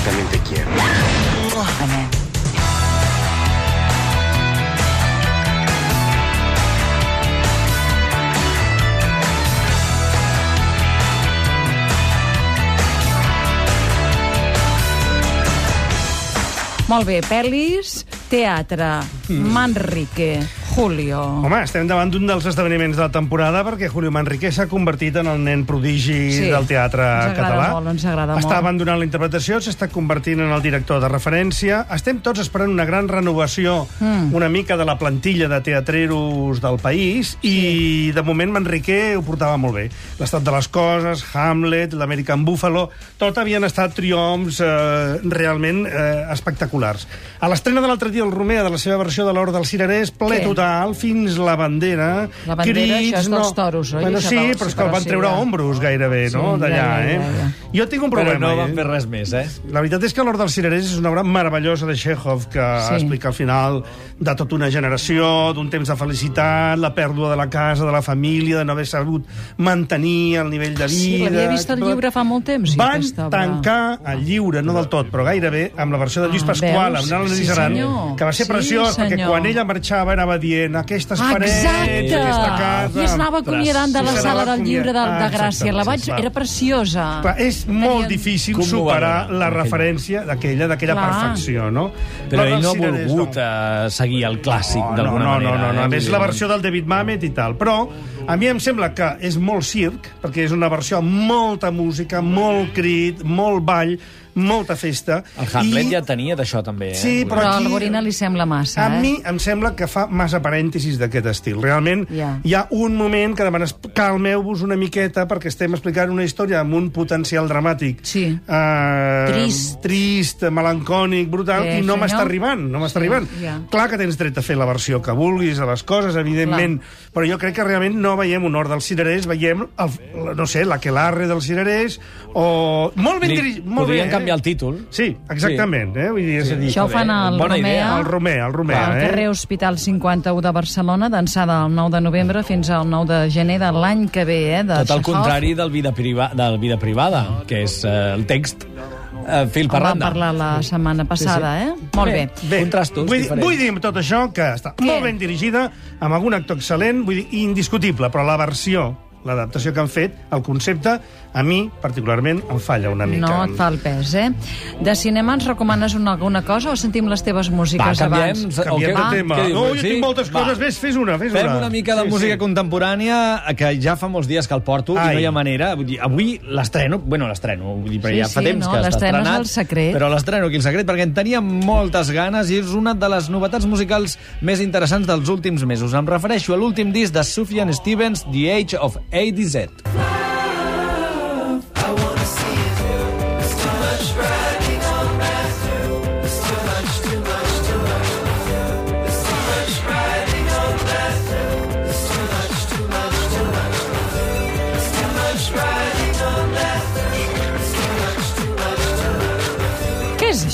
yo también te quiero. Amén. Molt bé, pel·lis, teatre, Manrique, Julio. Home, estem davant d'un dels esdeveniments de la temporada perquè Julio Manrique s'ha convertit en el nen prodigi Sí. del teatre Ens català. molt, ens agrada Està molt. abandonant la interpretació, s'està convertint en el director de referència. Estem tots esperant una gran renovació Mm. una mica de la plantilla de teatreros del país i de moment Manrique ho portava molt bé. L'estat de les coses, Hamlet, l'American Buffalo, tot havien estat triomfs eh, realment eh, espectaculars. A l'estrena de l'altre dia el Romea de la seva versió de l'Hora del Cirerès, ple Què? total, fins la bandera... La bandera, això és dels toros, oi? Bueno, sí, del- però és que el van sí, treure ja. ombros gairebé, Sí, no?, ja, d'allà, ja, eh? ja, ja. Jo tinc un Però problema. no van eh? fer res més, eh? La veritat és que l'Hora dels Cirerers és una obra meravellosa de Chekhov que Sí. explica al final de tota una generació, d'un temps de felicitat, la pèrdua de la casa, de la família, de no haver sabut mantenir el nivell de vida... Sí, l'havia vist al llibre fa molt temps, sí, Van tancar el lliure, no del tot, però gairebé, amb la versió de Lluís Ah, Pasqual, amb Nala Sí, senyor. que va ser Sí, preciós, perquè quan ella marxava anava dient aquestes parets, Exacte! aquesta casa... I es anava acomiadant de la I sala del llibre de, de. Ah, Gràcia. La vaig... Era preciosa. Clar, és molt difícil Commovedora, superar la referència d'aquella d'aquella perfecció, no? Però ell no ha volgut eh, seguir el clàssic, no, d'alguna no, manera. no, no, no. eh? A més, la versió del David Mamet i tal. Però a mi em sembla que és molt circ, perquè és una versió amb molta música, molt crit, molt ball, molta festa. El Hamlet I- ja tenia d'això, també, eh? Sí, però Però aquí- al Gorina li sembla massa, A eh? mi em sembla que fa massa parèntesis d'aquest estil. Realment, Ja. hi ha un moment que demanes calmeu-vos una miqueta perquè estem explicant una història amb un potencial dramàtic Sí. eh, Trist. trist, melancònic, brutal, Eh, i no m'està arribant, no m'està Sí, arribant. ja. Clar que tens dret a fer la versió que vulguis de les coses, evidentment, però jo crec que realment no veiem un or dels cirerers, veiem, el, no sé, l'aquelarre dels cirerers, o... Molt ben dirigit, molt podrien bé, canviar el títol. Sí, exactament, eh? Vull dir, és a dir, Això ho fan al Bona Romea. idea. el Romea, el Romea, al eh? carrer Hospital 51 de Barcelona, d'ençada el 9 de novembre fins al 9 de gener de l'any que ve, eh? De Tot el contrari del vida, priva, del vida privada, que és eh, el text eh, fil En per vam randa. parlar la setmana passada, eh? Molt bé. Bé, Contrastos vull, diferents. vull dir amb tot això que està Què? molt ben dirigida, amb algun actor excel·lent, vull dir, indiscutible, però la versió, l'adaptació que han fet, el concepte, a mi, particularment, em falla una mica. No et fa el pes, eh? De cinema ens recomanes una, alguna cosa o sentim les teves músiques Va, canviem, abans? Canviem de tema. què dius? No, jo Sí? tinc moltes Va. coses. Ves, fes una, fes Fem una. una mica de Sí, música sí. contemporània, que ja fa molts dies que el porto Ai. i no hi ha manera. Vull dir, avui l'estreno, bueno, l'estreno, vull dir, però Sí, ja fa sí, temps no, que està l'estreno és estrenat. el secret. Però l'estreno aquí el secret, perquè en tenia moltes ganes i és una de les novetats musicals més interessants dels últims mesos. Em refereixo a l'últim disc de Sufjan Stevens, The Age of A to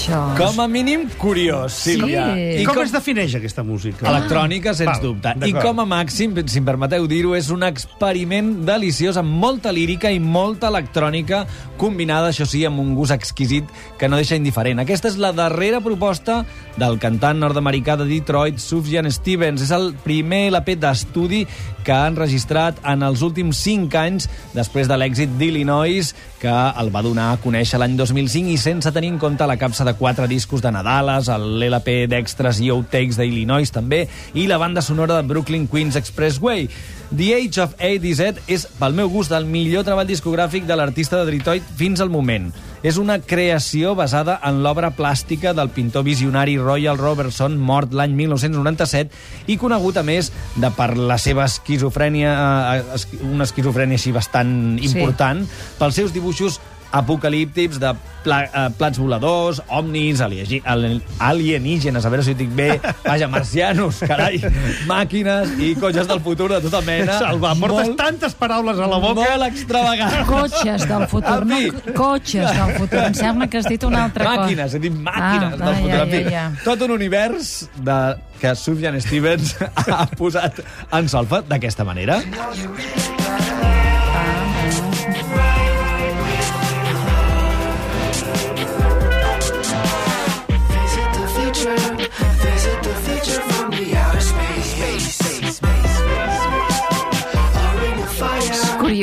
això? Com a mínim, curiós, Sílvia. Sí. I com, es defineix aquesta música? Electrònica, sens Val, dubte. I com a màxim, si em permeteu dir-ho, és un experiment deliciós amb molta lírica i molta electrònica combinada, això sí, amb un gust exquisit que no deixa indiferent. Aquesta és la darrera proposta del cantant nord-americà de Detroit, Sufjan Stevens. És el primer LP d'estudi que ha enregistrat en els últims 5 anys després de l'èxit d'Illinois, que el va donar a conèixer l'any 2005 i sense tenir en compte la capsa de quatre discos de Nadales, l'LP d'extras i outtakes d'Illinois també, i la banda sonora de Brooklyn Queens Expressway. The Age of A to Z és, pel meu gust, el millor treball discogràfic de l'artista de Detroit fins al moment. És una creació basada en l'obra plàstica del pintor visionari Royal Robertson, mort l'any 1997, i conegut, a més, de per la seva esquizofrènia, eh, una esquizofrènia així bastant Sí. important, pels seus dibuixos apocalíptics de pla, eh, plats voladors, omnis, aliegi- al- alienígenes, a veure si ho dic bé, vaja, marcianos, carai, màquines i cotxes del futur de tota mena. Salva, portes Molt- tantes paraules a la boca. Molt extravagant. Cotxes del futur, no cotxes del futur. Em sembla que has dit una altra cosa. Màquines, he dit màquines Ah, del ah, futur. ja, ja, ja. Tot un univers de, que Sufjan Stevens ha posat en solfa d'aquesta manera.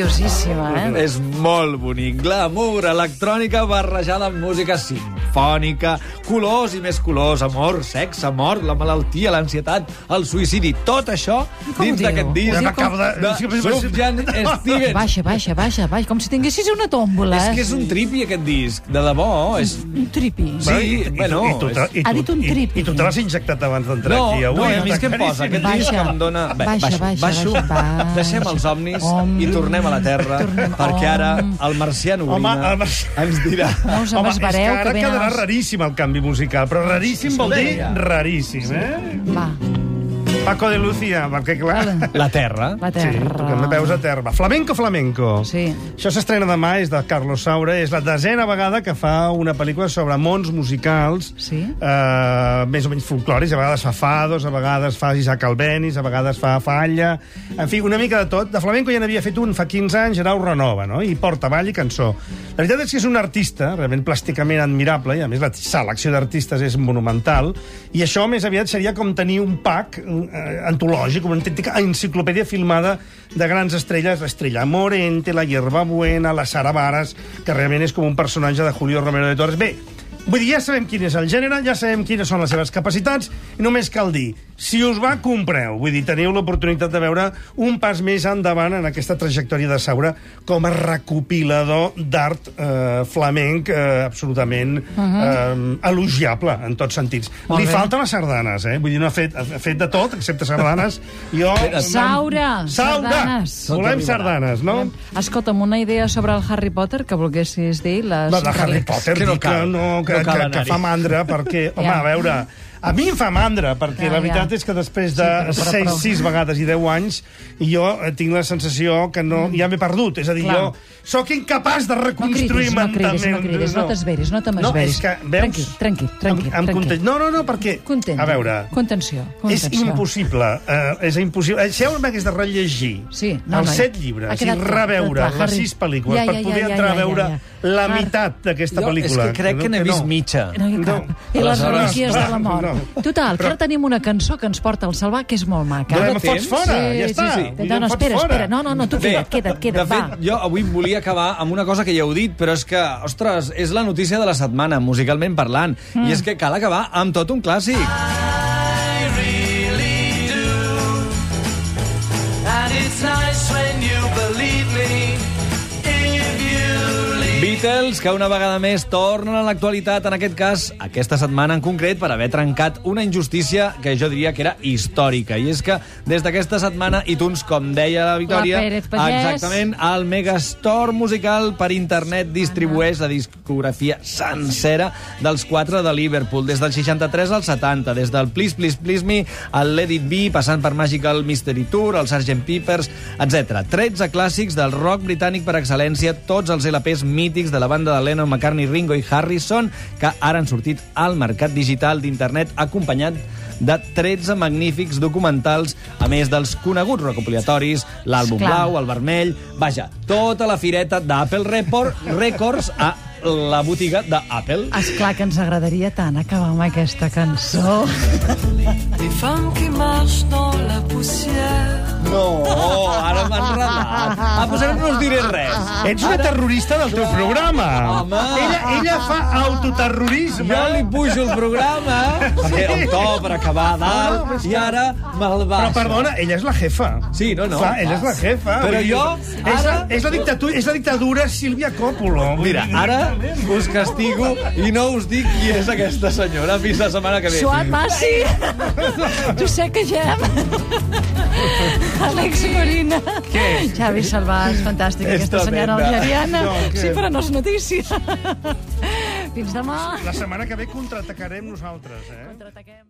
Boníssima, eh? És molt bonic. Glamour, electrònica barrejada amb música sinfònica, colors i més colors, amor, sexe, mort, la malaltia, l'ansietat, el suïcidi, tot això Com dins d'aquest disc Diu Acabo de- de Sufjan Stevens. Baixa, baixa, baixa, baixa, com si tinguessis una tòmbola. És eh? que és un tripi, aquest disc, de debò. És... Un tripi. Sí, i, bueno, i, tu, i, tu, Ha dit un i, tripi. i tu te l'has injectat abans d'entrar No, aquí avui. no, a mi és que em posa aquest claríssim. disc Baixa. que em dona... Bé, Baixa, baixo, baixa, baixo, baixa, baixa. deixem els somnis Om. i tornem a la Terra, Tornem- perquè ara el marcià Home, marcià- ens dirà... No us Home, és que emesbareu, ara que venen quedarà raríssim el canvi musical, però raríssim vol dir raríssim, eh? Va, Paco de Lucía, perquè clar... La Terra. la Sí, terra. tu que em veus a terra. Flamenco, flamenco. Sí. Això s'estrena demà, és de Carlos Saura, és la desena vegada que fa una pel·lícula sobre mons musicals, Sí. eh, més o menys folclòrics, a vegades fa fados, a vegades fa Isaac Albéniz, a vegades fa falla, en fi, una mica de tot. De flamenco ja n'havia fet un fa 15 anys, ho renova, no? I porta ball i cançó. La veritat és que és un artista realment plàsticament admirable, i a més la selecció d'artistes és monumental, i això més aviat seria com tenir un pack eh, antològic, una autèntica enciclopèdia filmada de grans estrelles, l'estrella Morente, la Hierbabuena, la Sara Varas, que realment és com un personatge de Julio Romero de Torres. Bé, Vull dir, ja sabem quin és el gènere, ja sabem quines són les seves capacitats, i només cal dir, si us va, compreu. Vull dir, teniu l'oportunitat de veure un pas més endavant en aquesta trajectòria de Saura com a recopilador d'art eh, flamenc eh, absolutament eh, elogiable, en tots sentits. Molt Li bé. falten les sardanes, eh? Vull dir, no ha fet, ha fet de tot, excepte sardanes. Jo... Saura, Saura! sardanes. Volem sardanes, no? Escolta'm, una idea sobre el Harry Potter que volguessis dir? Les La de Harry. Potter, Que no que, no, que, No que, que anar-hi. fa mandra, perquè, home, Ja. a veure, a mi em fa mandra, perquè Ja, la veritat ja. és que després de Sí, però- però- 6, 6 vegades i 10 anys, jo eh, tinc la sensació que no, ja m'he perdut. És a dir, Clar. jo sóc incapaç de No reconstruir cridis, no cridis, no cridis, no t'esveris, no No, t'esveris. és que, veus... Tranquil, tranquil, tranquil. Em, em tranquil. content... No, no, no, perquè... Content. A veure, Contenció. és contenció. impossible. Eh, és impossible. Si heu m'hagués de rellegir Sí, no, els no, set llibres i reveure clar, les sis pel·lícules Ja, ja, per poder ja, ja, entrar a ja, ja, veure ja. La meitat d'aquesta pel·lícula. és que crec que n'he vist no. mitja. No hi cap. No. I les relíquies de la mort. no. Total, que ara tenim una cançó que ens porta al Salvar, que és molt maca. Però de em fots fora, Sí, ja sí, està. sí. No, no, espera, fora. espera. No, no, no, tu queda't, queda't, queda't, de va. fet, jo avui volia acabar amb una cosa que ja heu dit, però és que, ostres, és la notícia de la setmana, musicalment parlant. Mm. I és que cal acabar amb tot un clàssic. I Beatles, que una vegada més tornen a l'actualitat, en aquest cas, aquesta setmana en concret, per haver trencat una injustícia que jo diria que era històrica. I és que des d'aquesta setmana, iTunes, com deia la Victòria, La Pérez Pagès. exactament, el Megastore musical per internet distribueix la discografia sencera dels quatre de Liverpool, des del 63 al 70, des del Please Please Please Me, al Let It Be, passant per Magical Mystery Tour, el Sgt. Peppers, etc. 13 clàssics del rock britànic per excel·lència, tots els LPs mítics de la banda de Lennon, McCartney, Ringo i Harrison, que ara han sortit al mercat digital d'internet acompanyat de 13 magnífics documentals, a més dels coneguts recopilatoris, l'àlbum blau, el vermell... Vaja, tota la fireta d'Apple Records a la botiga d'Apple. Esclar que ens agradaria tant acabar amb aquesta cançó. Des femmes qui marchent dans la poussière. No, ara m'ha enredat. Ah, doncs ara no us diré res. Ets una terrorista del teu programa. Home. Ella, ella fa autoterrorisme. Jo li pujo el programa, perquè el to per acabar a dalt, i ara me'l Però, baixa. perdona, ella és la jefa. Sí, no, no. Clar, ella és la jefa. Però jo, És, ara- la, és, la dictadura, és la dictadura Sílvia Coppola. Mira, ara us castigo i no us dic qui és aquesta senyora fins la setmana que ve. Joan Massi! Josep Cagem! Àlex Corina! Què? Xavi Salvàs, fantàstica És aquesta senyora algeriana. No? Sí, però no és notícia. Fins demà. La setmana que ve contraatacarem nosaltres, eh? Contraataquem.